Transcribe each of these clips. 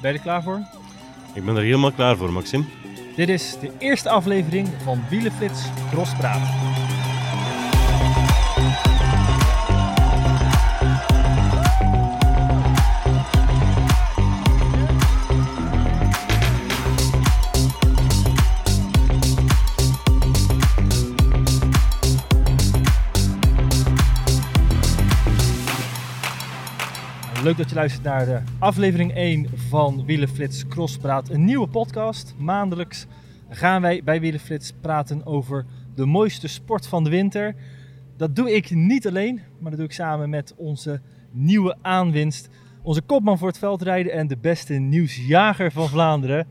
Ben je er klaar voor? Ik ben er helemaal klaar voor, Maxim. Dit is de eerste aflevering van Wielenflits Crosspraat. Leuk dat je luistert naar de aflevering 1 van Wielenflits Crosspraat. Een nieuwe podcast. Maandelijks gaan wij bij Wielenflits praten over de mooiste sport van de winter. Dat doe ik niet alleen, maar dat doe ik samen met onze nieuwe aanwinst. Onze kopman voor het veldrijden en de beste nieuwsjager van Vlaanderen.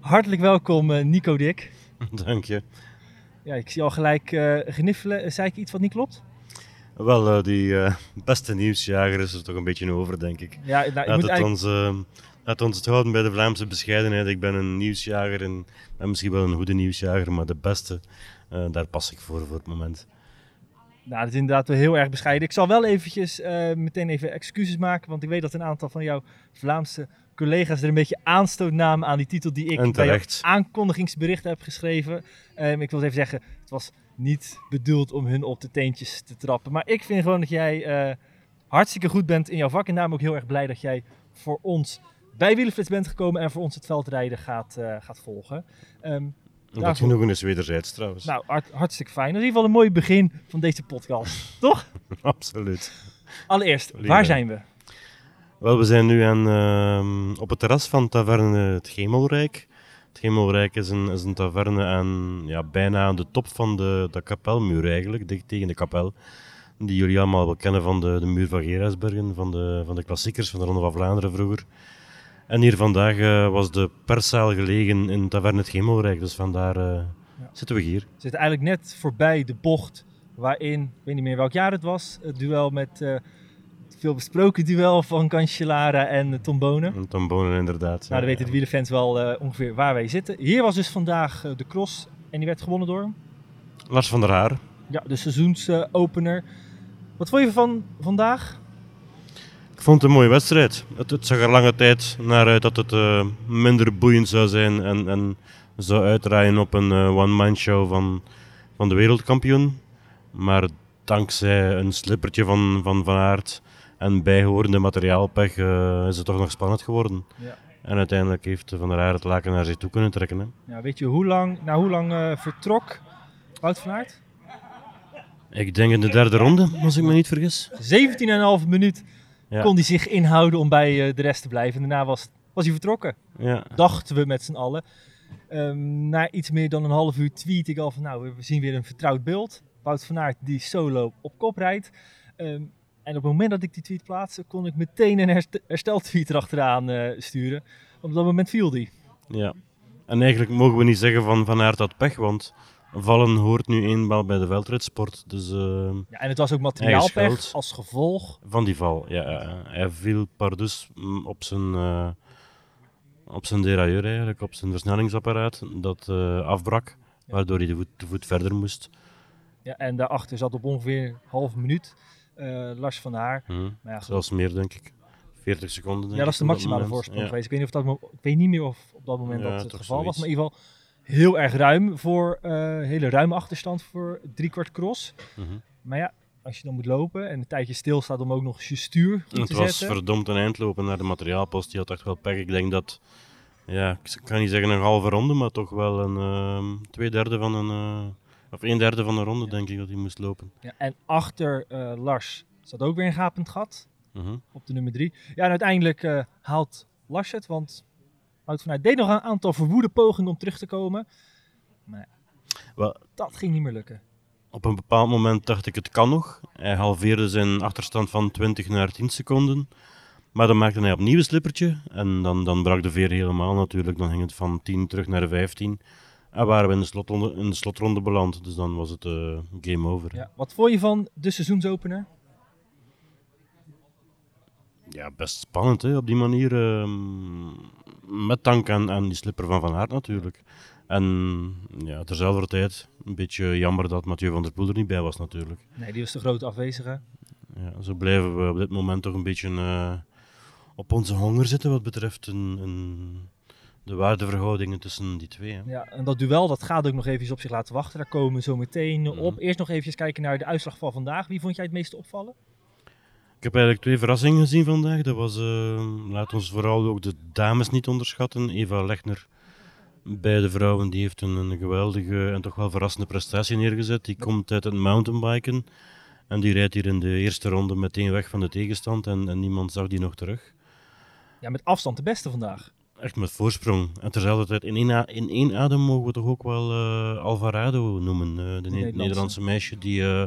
Hartelijk welkom eh, Nico Dik. Dank je. Ja, ik zie al gelijk uh, gniffelen. Zei ik iets wat niet klopt? Wel, uh, die uh, beste nieuwsjager is er toch een beetje over, denk ik. Ja, nou, laat, het eigenlijk... ons, uh, laat ons het houden bij de Vlaamse bescheidenheid. Ik ben een nieuwsjager en ben misschien wel een goede nieuwsjager, maar de beste, daar pas ik voor voor het moment. Nou, dat is inderdaad wel heel erg bescheiden. Ik zal wel eventjes meteen even excuses maken, want ik weet dat een aantal van jouw Vlaamse collega's er een beetje aanstoot namen aan die titel die ik bij het aankondigingsbericht heb geschreven. Um, ik wil even zeggen, het was niet bedoeld om hun op de teentjes te trappen. Maar ik vind gewoon dat jij uh, hartstikke goed bent in jouw vak. En daarom ook heel erg blij dat jij voor ons bij Wielenflits bent gekomen en voor ons het veldrijden gaat, uh, gaat volgen. Um, dat genoegen is wederzijds trouwens. Nou, hart, hartstikke fijn. Dat is in ieder geval een mooi begin van deze podcast, toch? Absoluut. Allereerst, Lieve. waar zijn we? Wel, we zijn nu aan, uh, op het terras van Taverne het Gemelrijk. Het Gemelrijk is een, is een taverne aan, ja, bijna aan de top van de, de kapelmuur eigenlijk, dicht tegen de kapel. Die jullie allemaal wel kennen van de, de muur van Gerasbergen, van de, van de klassiekers van de Ronde van Vlaanderen vroeger. En hier vandaag uh, was de perszaal gelegen in Taverne het Gemelrijk, dus vandaar uh, ja. zitten we hier. We zitten eigenlijk net voorbij de bocht waarin, ik weet niet meer welk jaar het was, het duel met... Uh, veel besproken duel van Cancellara en Tom Bonen. En Tom Bonen inderdaad. Nou, dan weten de wielerfans wel uh, ongeveer waar wij zitten. Hier was dus vandaag uh, de cross en die werd gewonnen door... Lars van der Haar. Ja, de seizoensopener. Wat vond je van vandaag? Ik vond het een mooie wedstrijd. Het, het zag er lange tijd naar uit dat het uh, minder boeiend zou zijn en, en zou uitdraaien op een one-man show van, van de wereldkampioen. Maar dankzij een slippertje van Van, van Aert en bijhorende materiaalpech uh, is het toch nog spannend geworden. Ja. En uiteindelijk heeft Van der Aert het laken naar zich toe kunnen trekken. Hè. Ja, weet je hoe lang, nou, hoe lang uh, vertrok Wout van Aert? Ik denk in de derde ronde, als ik me niet vergis. 17,5 minuut ja. kon hij zich inhouden om bij uh, de rest te blijven. En daarna was, was hij vertrokken. Ja. Dachten we met z'n allen. Um, na iets meer dan een half uur tweet ik al van nou, we zien weer een vertrouwd beeld. Wout van Aert die solo op kop rijdt. Um, en op het moment dat ik die tweet plaatste, kon ik meteen een herst hersteltweet erachteraan uh, sturen. Op dat moment viel die. Ja. En eigenlijk mogen we niet zeggen van Van Aert had pech, want vallen hoort nu eenmaal bij de veldritsport. Dus, uh, ja, en het was ook materiaalpech als gevolg. Van die val, ja. Hij viel pardus op zijn, uh, op zijn derailleur eigenlijk, op zijn versnellingsapparaat, dat afbrak, waardoor hij de voet, de voet verder moest. Ja, en daarachter zat op ongeveer een half minuut Lars van Haar. Hmm. Maar ja, Zelfs meer, denk ik. 40 seconden. Denk ja, dat is de maximale voorsprong ja. geweest. Ik weet, niet of dat, ik weet niet meer of op dat moment ja, dat het geval was. Maar in ieder geval heel erg ruim voor uh, hele ruime achterstand voor driekwart cross. Mm -hmm. Maar ja, als je dan moet lopen en een tijdje stilstaat om ook nog je stuur het was zetten. verdomd een eindlopen naar de materiaalpost. Die had echt wel pech. Ik denk dat, ja, ik kan niet zeggen een halve ronde, maar toch wel een uh, twee derde van een, uh, of een derde van een ronde ja. denk ik dat hij moest lopen. Ja, en achter uh, Lars zat ook weer een gapend gat -hmm. op de nummer drie. Ja, en uiteindelijk uh, haalt Lars het, want Wout van Aert deed nog een aantal verwoede pogingen om terug te komen. Maar well, dat ging niet meer lukken. Op een bepaald moment dacht ik het kan nog. Hij halveerde zijn achterstand van 20 naar 10 seconden. Maar dan maakte hij opnieuw een slippertje. En dan, dan brak de veer helemaal natuurlijk. Dan ging het van 10 terug naar de 15. En waren we in de slotronde, in de slotronde beland. Dus dan was het uh, game over. Ja, wat vond je van de seizoensopener? Ja, best spannend hè, op die manier. Uh, met dank aan, aan die slipper van Van Aert natuurlijk. En ja, terzelfde tijd een beetje jammer dat Mathieu van der Poel er niet bij was natuurlijk. Nee, die was de grote afwezige. Ja, zo blijven we op dit moment toch een beetje uh, op onze honger zitten wat betreft een, een de waardeverhoudingen tussen die twee. Hè. Ja, en dat duel dat gaat ook nog even op zich laten wachten. Daar komen we zo meteen mhm. op. Eerst nog even kijken naar de uitslag van vandaag. Wie vond jij het meest opvallen? Ik heb eigenlijk twee verrassingen gezien vandaag. Dat was, uh, laat ons vooral ook de dames niet onderschatten. Eva Lechner, beide vrouwen, die heeft een, een geweldige en toch wel verrassende prestatie neergezet. Die komt uit het mountainbiken en die rijdt hier in de eerste ronde meteen weg van de tegenstand en, en niemand zag die nog terug. Ja, met afstand de beste vandaag echt met voorsprong. En terzelfde tijd, in één, in één adem mogen we toch ook wel uh, Alvarado noemen. Uh, de, Nederlandse. meisje die uh,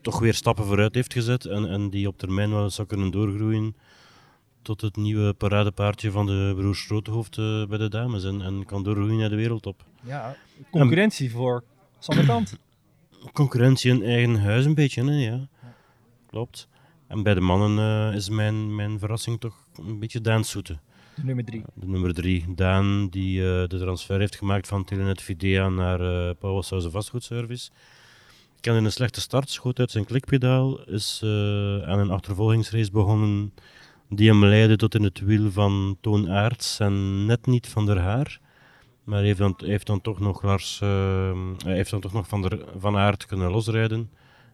toch weer stappen vooruit heeft gezet. En, en die op termijn wel zou kunnen doorgroeien tot het nieuwe paradepaardje van de broers bij de dames. En, en kan doorgroeien naar de wereldtop. Ja, concurrentie en, voor Sander Kant. Concurrentie in eigen huis een beetje, hè, ja. Klopt. En bij de mannen is mijn, mijn verrassing toch een beetje Daan Soete. De nummer drie. De nummer drie. Daan, die uh, de transfer heeft gemaakt van Telenet Videa naar uh, eh, Powerhouse Vastgoedservice. Kende een slechte start, schoot uit zijn klikpedaal, is uh, aan een achtervolgingsrace begonnen die hem leidde tot in het wiel van Toon Aerts en net niet van der Haar. Maar heeft dan, heeft dan toch nog Lars, uh, heeft dan toch nog van, der, van Aert kunnen losrijden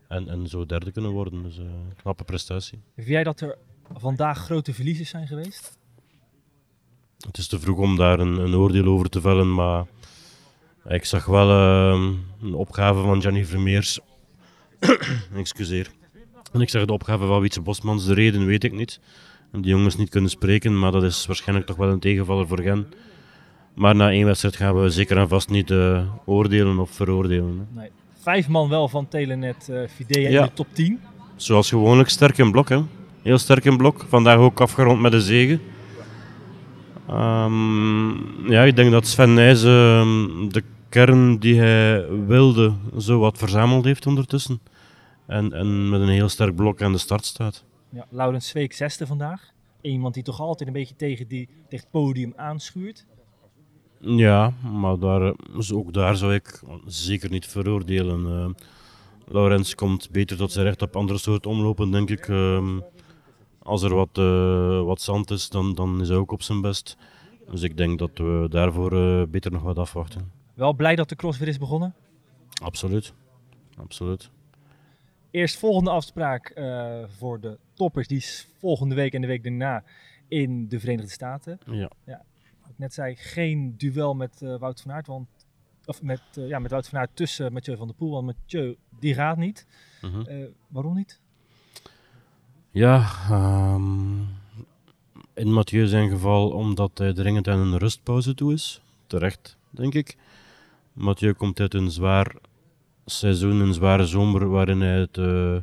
en, en zo derde kunnen worden. Dus een knappe prestatie. Vind jij dat er vandaag grote verliezers zijn geweest? Het is te vroeg om daar een, een oordeel over te vellen, maar ik zag wel uh, een opgave van Gianni Vermeers. Excuseer. En ik zag de opgave van Wietse Bosmans. De reden weet ik niet. Die jongens niet kunnen spreken, maar dat is waarschijnlijk toch wel een tegenvaller voor Gen. Maar na één wedstrijd gaan we zeker en vast niet uh, oordelen of veroordelen. Nee. Vijf man wel van Telenet uh, Fidea in de top 10. Zoals gewoonlijk sterk in blok. Hè. Heel sterk in blok. Vandaag ook afgerond met een zegen. Um, ja, ik denk dat Sven Nijs ehm, de kern die hij wilde zo wat verzameld heeft ondertussen. En, en met een heel sterk blok aan de start staat. Ja, Laurens Zweek zesde vandaag. Iemand die toch altijd een beetje tegen, die, tegen het podium aanschuurt. Ja, maar daar, dus ook daar zou ik zeker niet veroordelen. Uh, Laurens komt beter tot zijn recht op andere soort omlopen, denk ik. Uh, als er wat, uh, wat zand is, dan, dan is hij ook op zijn best. Dus ik denk dat we daarvoor uh, beter nog wat afwachten. Wel blij dat de cross weer is begonnen? Absoluut. Absoluut. Eerst volgende afspraak uh, voor de toppers, die is volgende week en de week daarna in de Verenigde Staten. Ja. ja ik net zei, geen duel met Wout van Aert, want, of met, ja, met Wout van Aert tussen Mathieu van der Poel, want Mathieu die gaat niet. Mhm. -huh. waarom niet? Ja, um, in Mathieu zijn geval omdat hij dringend aan een rustpauze toe is. Terecht, denk ik. Mathieu komt uit een zwaar seizoen, een zware zomer, waarin hij het, uh,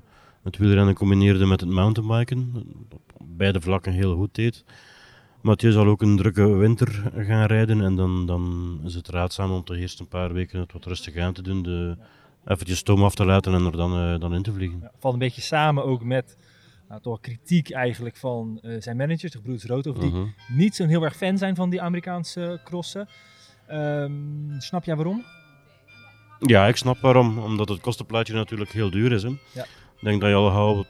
het wielrennen combineerde met het mountainbiken. Op beide vlakken heel goed deed. Mathieu zal ook een drukke winter gaan rijden en dan, dan is het raadzaam om toch eerst een paar weken het wat rustig aan te doen. De, eventjes stoom af te laten en er dan, uh, dan in te vliegen. Ja, valt een beetje samen ook met nou, toch kritiek eigenlijk van uh, zijn managers, de broers Rood, die mhm. niet zo'n heel erg fan zijn van die Amerikaanse crossen. Um, snap jij waarom? Ja, ik snap waarom. Omdat het kostenplaatje natuurlijk heel duur is. Hè. Ja. Ik denk dat je al gauw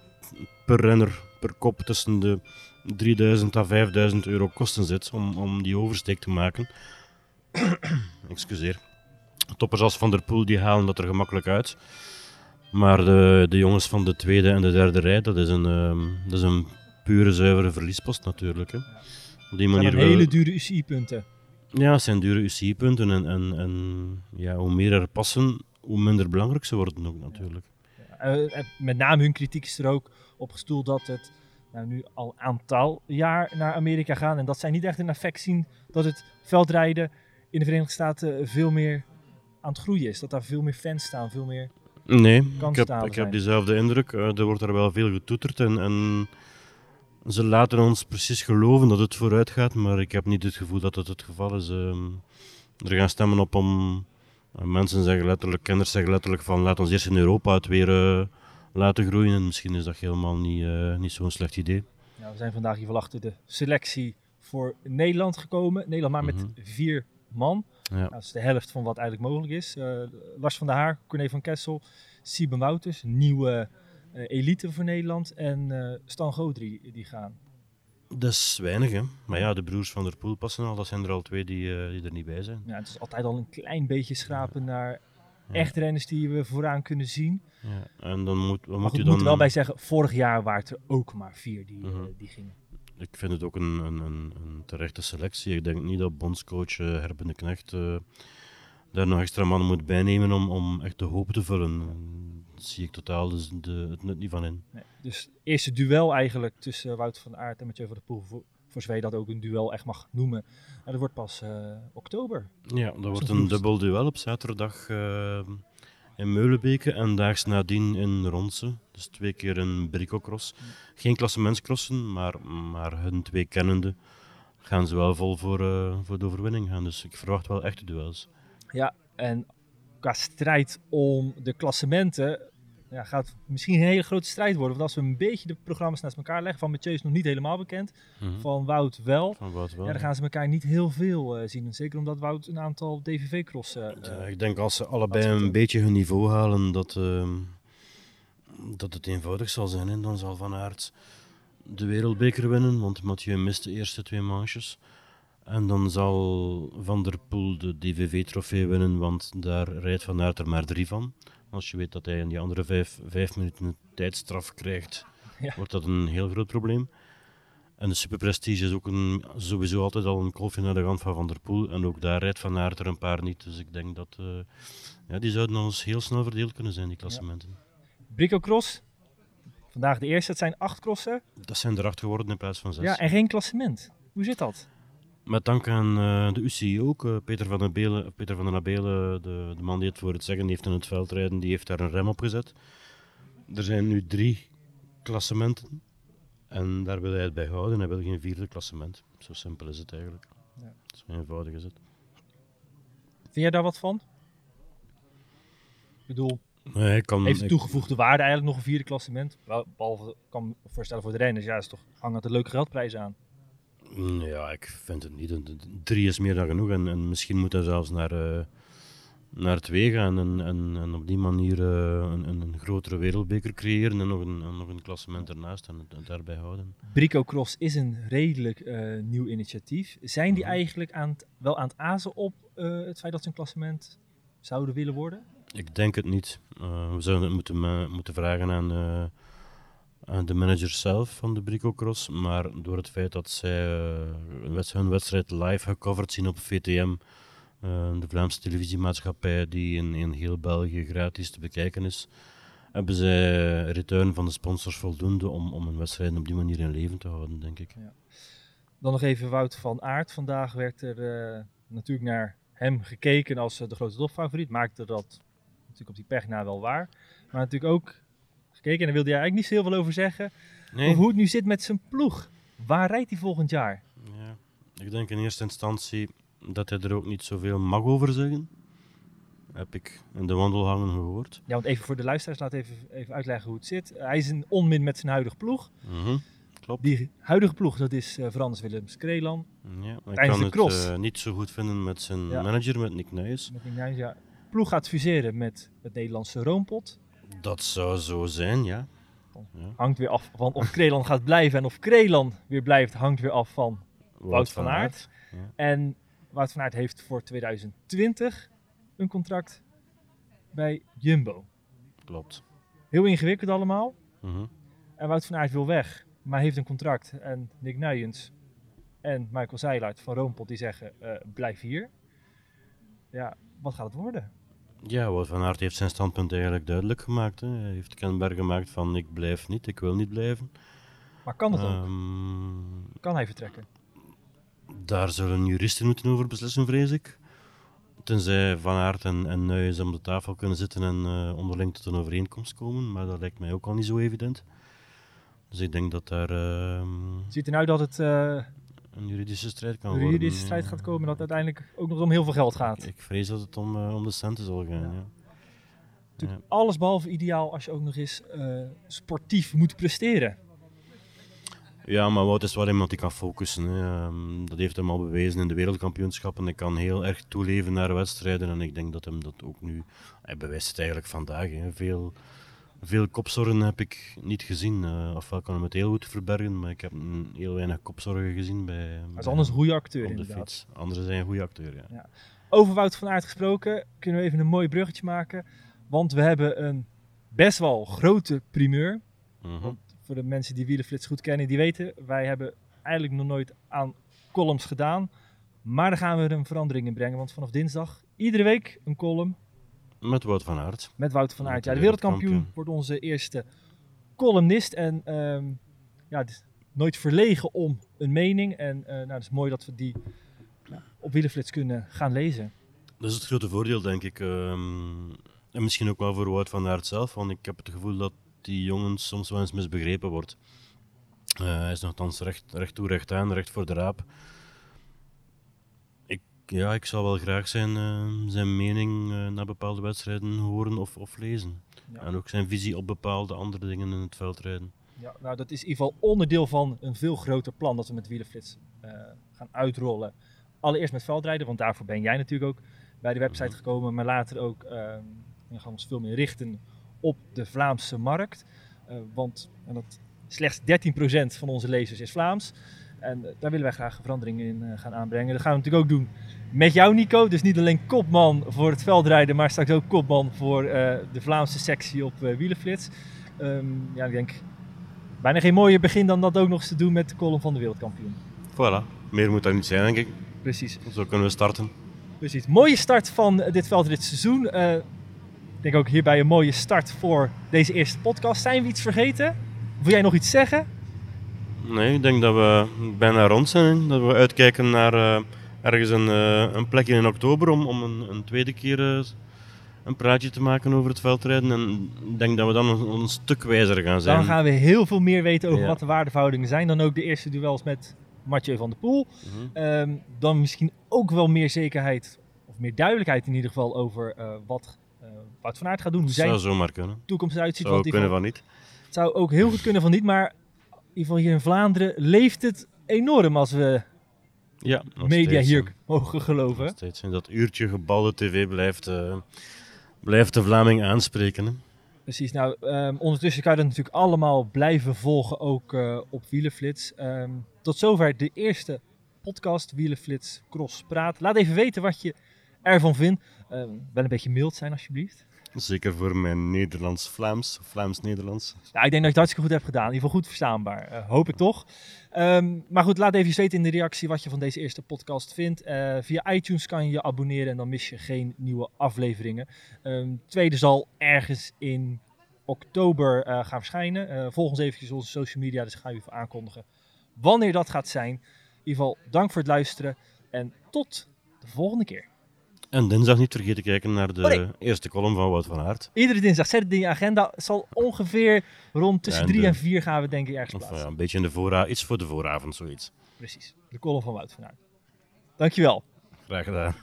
per renner, per kop tussen de 3000 à 5000 euro kosten zit om, om die oversteek te maken. Excuseer. Toppers als Van der Poel die halen dat er gemakkelijk uit. Maar de, de jongens van de tweede en de derde rij, dat is een, um, dat is een pure zuivere verliespost natuurlijk. Hè. Op die manier zijn hele dure UCI-punten. Ja, het zijn dure UCI-punten. En, en, en ja, hoe meer er passen, hoe minder belangrijk ze worden ook natuurlijk. Ja, met name hun kritiek is er ook op gestoeld dat het nou, nu al een aantal jaar naar Amerika gaan. En dat zij niet echt een effect zien dat het veldrijden in de Verenigde Staten veel meer aan het groeien is. Dat daar veel meer fans staan, veel meer Nee, ik heb, ik heb diezelfde indruk. Uh, er wordt er wel veel getoeterd en, en, ze laten ons precies geloven dat het vooruit gaat, maar ik heb niet het gevoel dat het het geval is. Uh, er gaan stemmen op om... Uh, mensen zeggen letterlijk, kenners zeggen letterlijk van laat ons eerst in Europa het weer eh, laten groeien. En misschien is dat helemaal niet, niet zo'n slecht idee. Ja, we zijn vandaag hier achter de selectie voor Nederland gekomen. Nederland maar met mhm. vier man. Ja. dat is de helft van wat eigenlijk mogelijk is. Uh, Lars van der Haar, Corné van Kessel, Sieben Wouters, nieuwe uh, elite voor Nederland. En uh, Stan Godri, die gaan. Dat is weinig, hè. Maar ja, de broers van der Poel passen al. Dat zijn er al twee die, die er niet bij zijn. Ja, het is altijd al een klein beetje schrapen naar echt renners die we vooraan kunnen zien. Ja. En dan moet, wat moet je dan... moet wel bij zeggen, vorig jaar waren er ook maar vier die, uh die gingen. Ik vind het ook een, een, een, een terechte selectie. Ik denk niet dat bondscoach uh, Herben de Knecht daar nog extra mannen moet bijnemen om, om echt de hoop te vullen. Daar zie ik totaal dus de, het nut niet van in. Nee, dus het eerste duel eigenlijk tussen Wout van Aert en Mathieu van der Poel, voor, je dat ook een duel echt mag noemen, dat wordt pas uh, oktober. Ja, dat wordt een dubbel duel op zaterdag uh, in Meulenbeke en daags nadien in Ronse. Dus twee keer een bricocross. Geen klassementscrossen, maar, maar hun twee kennende gaan ze wel vol voor, uh, voor de overwinning gaan. Dus ik verwacht wel echte duels. Ja, en qua strijd om de klassementen ja, gaat misschien een hele grote strijd worden. Want als we een beetje de programma's naast elkaar leggen, van Mathieu is nog niet helemaal bekend, Mhm. van Wout wel. Van Wout wel. Ja, dan gaan ze elkaar niet heel veel uh, zien. Zeker omdat Wout een aantal DVV-crossen... Uh, ja, ik denk als ze allebei een beetje hun niveau halen, dat, uh, dat het eenvoudig zal zijn. En dan zal Van Aert de wereldbeker winnen, want Mathieu mist de eerste twee manches. En dan zal Van der Poel de DVV-trofee winnen, want daar rijdt Van Aert er maar drie van. Als je weet dat hij in die andere vijf, vijf minuten tijdstraf krijgt, ja. wordt dat een heel groot probleem. En de Superprestige is ook een, sowieso altijd al een kolfje naar de rand van Van der Poel. En ook daar rijdt Van Aert er een paar niet. Dus ik denk dat uh, ja, die zouden ons heel snel verdeeld kunnen zijn, die klassementen. Ja. Brico Cross, vandaag de eerste. Het zijn acht crossen. Dat zijn er acht geworden in plaats van zes. Ja, en geen klassement. Hoe zit dat? Met dank aan uh, de UCI ook. Uh, Peter van der Belen, Peter van den Abelen, de, de man die het voor het zeggen heeft in het veldrijden, die heeft daar een rem op gezet. Er zijn nu drie klassementen. En daar wil hij het bij houden. Hij wil geen vierde klassement. Zo simpel is het eigenlijk. Ja. Zo eenvoudig is het. Vind jij daar wat van? Ik bedoel, nee, kan, heeft de toegevoegde waarde eigenlijk nog een vierde klassement? Behalve, kan me voorstellen voor de renners, ja, is toch hangt een leuke geldprijs aan. Ja, ik vind het niet. Drie is meer dan genoeg. En, en misschien moet hij zelfs naar, uh, naar twee gaan. En, en, en op die manier uh, een, een, grotere wereldbeker creëren. En nog een, en nog een klassement ernaast en het daarbij houden. Brico Cross is een redelijk uh, nieuw initiatief. Zijn die eigenlijk aan wel aan het azen op het feit dat ze een klassement zouden willen worden? Ik denk het niet. we zouden het moeten, moeten vragen aan de manager zelf van de Brico Cross, maar door het feit dat zij uh, hun wedstrijd live gecoverd zien op VTM, uh, de Vlaamse televisiemaatschappij die in, in heel België gratis te bekijken is, hebben zij return van de sponsors voldoende om, om hun wedstrijden op die manier in leven te houden, denk ik. Ja. Dan nog even Wout van Aert. Vandaag werd er natuurlijk naar hem gekeken als de grote topfavoriet. Maakte dat natuurlijk op die pagina wel waar. Maar natuurlijk ook gekeken en daar wilde hij eigenlijk niet zo heel veel over zeggen. Nee. Hoe het nu zit met zijn ploeg. Waar rijdt hij volgend jaar? Ja, ik denk in eerste instantie dat hij er ook niet zoveel mag over zeggen. Heb ik in de wandelhangen gehoord. Ja, want even voor de luisteraars, laat even, even uitleggen hoe het zit. Hij is een onmin met zijn huidige ploeg. Mm -hmm. Klopt. Die huidige ploeg, dat is uh, Frans Willems Kreelan. Ja, ik kan het uh, niet zo goed vinden met zijn ja. manager, met Nick Nuyes. Met Nick Nuyes, ja. Ploeg gaat fuseren met het Nederlandse Roompot. Dat zou zo zijn, ja. ja. Hangt weer af van of Krelan gaat blijven en of Krelan weer blijft, hangt weer af van Wout, Wout van, van Aert. Ja. En Wout van Aert heeft voor 2020 een contract bij Jumbo. Klopt. Heel ingewikkeld allemaal. Mm -hmm. En Wout van Aert wil weg, maar heeft een contract. En Nick Nuyens en Michael Zeilaert van Roompot die zeggen, uh, blijf hier. Ja, wat gaat het worden? Ja, Wout van Aert heeft zijn standpunt eigenlijk duidelijk gemaakt. Hè. Hij heeft kenbaar gemaakt van ik blijf niet, ik wil niet blijven. Maar kan het ook? Um, kan hij vertrekken? Daar zullen juristen moeten over beslissen, vrees ik. Tenzij Van Aert en, en om de tafel kunnen zitten en uh, onderling tot een overeenkomst komen. Maar dat lijkt mij ook al niet zo evident. Dus ik denk dat daar... Uh, Ziet er nou dat het... Uh, een juridische strijd kan een worden. juridische strijd gaat komen en dat het uiteindelijk ook nog om heel veel geld gaat. Ik, ik vrees dat het om, uh, om de centen zal gaan, ja. ja. Natuurlijk ja. alles behalve ideaal als je ook nog eens uh, sportief moet presteren. Ja, maar Wout is wel iemand die kan focussen. Hè. Um, dat heeft hem al bewezen in de wereldkampioenschappen. Hij kan heel erg toeleven naar wedstrijden en ik denk dat hem dat ook nu... Hij bewijst het eigenlijk vandaag. Hè. Veel Veel kopzorgen heb ik niet gezien. Uh, ofwel kan hem het heel goed verbergen, maar ik heb heel weinig kopzorgen gezien bij. Dat is anders een goede acteur op de inderdaad. fiets. Anderen zijn een goede acteur, ja. ja. Over Wout van Aert gesproken, kunnen we even een mooi bruggetje maken. Want we hebben een best wel grote primeur. Mhm. voor de mensen die Wielenflits goed kennen, die weten, wij hebben eigenlijk nog nooit aan columns gedaan. Maar daar gaan we een verandering in brengen. Want vanaf dinsdag, iedere week een column. Met Wout van Aert. Met Wout van Aert. Ja, de wereldkampioen wordt onze eerste columnist. En um, ja, nooit verlegen om een mening. En uh, nou, het is mooi dat we die op Wielenflits kunnen gaan lezen. Dat is het grote voordeel, denk ik. Um, en misschien ook wel voor Wout van Aert zelf. Want ik heb het gevoel dat die jongen soms wel eens misbegrepen wordt. Uh, hij is nogthans recht, recht toe, recht aan, recht voor de raap. Ja, ik zou wel graag zijn, uh, zijn mening uh, naar bepaalde wedstrijden horen of, of lezen. En ook zijn visie op bepaalde andere dingen in het veldrijden. Ja, nou, dat is in ieder geval onderdeel van een veel groter plan dat we met Wielenflits gaan uitrollen. Allereerst met veldrijden, want daarvoor ben jij natuurlijk ook bij de website mhm. gekomen, maar later ook ehm, gaan we ons veel meer richten op de Vlaamse markt. want en dat slechts 13% van onze lezers is Vlaams. En eh, daar willen wij graag verandering in eh, gaan aanbrengen. Dat gaan we natuurlijk ook doen met jou, Nico. Dus niet alleen kopman voor het veldrijden, maar straks ook kopman voor eh, de Vlaamse sectie op uh, Wielenflits. Ja, ik denk bijna geen mooier begin dan dat ook nog eens te doen met de column van de wereldkampioen. Voilà, meer moet dat niet zijn, denk ik. Precies. Zo kunnen we starten. Precies. Mooie start van dit veldritseizoen. Uh, ik denk ook hierbij een mooie start voor deze eerste podcast. Zijn we iets vergeten? Wil jij nog iets zeggen? Nee, ik denk dat we bijna rond zijn. Dat we uitkijken naar uh, ergens een, uh, een plekje in oktober om, om een, een tweede keer uh, een praatje te maken over het veldrijden. En ik denk dat we dan een, een stuk wijzer gaan zijn. Dan gaan we heel veel meer weten over wat de waardeverhoudingen zijn. Dan ook de eerste duels met Mathieu van der Poel. Mm -hmm. dan misschien ook wel meer zekerheid, of meer duidelijkheid in ieder geval, over wat Wout van Aert gaat doen. Hoe zijn zou zomaar kunnen. toekomst eruit ziet. Zou kunnen van niet. Het zou ook heel goed kunnen van niet, maar ieder geval hier in Vlaanderen leeft het enorm als we ja, media hier mogen geloven. Nog steeds. En dat uurtje gebalde tv blijft, uh, blijft de Vlaming aanspreken. Hè? Precies, nou um, ondertussen kan je dat natuurlijk allemaal blijven volgen, ook uh, op Wielenflits. Um, tot zover de eerste podcast Wielenflits Cross Praat. Laat even weten wat je ervan vindt. Um, wel een beetje mild zijn alsjeblieft. Zeker voor mijn Nederlands-Vlaams, Vlaams-Nederlands. Ja, ik denk dat je het hartstikke goed hebt gedaan. In ieder geval goed verstaanbaar, uh, hoop ik toch. Um, maar goed, laat even weten in de reactie wat je van deze eerste podcast vindt. Uh, via iTunes kan je je abonneren en dan mis je geen nieuwe afleveringen. Um, tweede zal ergens in oktober uh, gaan verschijnen. volg ons eventjes onze social media, dus ga je even aankondigen wanneer dat gaat zijn. In ieder geval, dank voor het luisteren en tot de volgende keer. En dinsdag niet vergeten te kijken naar de eerste column van Wout van Aert. Iedere dinsdag. Zet het in je agenda. zal ongeveer rond tussen drie en vier gaan we denk ik ergens plaatsen. Ja, een beetje in de vooravond, iets voor de vooravond, zoiets. Precies. De column van Wout van Aert. Dankjewel. Graag gedaan.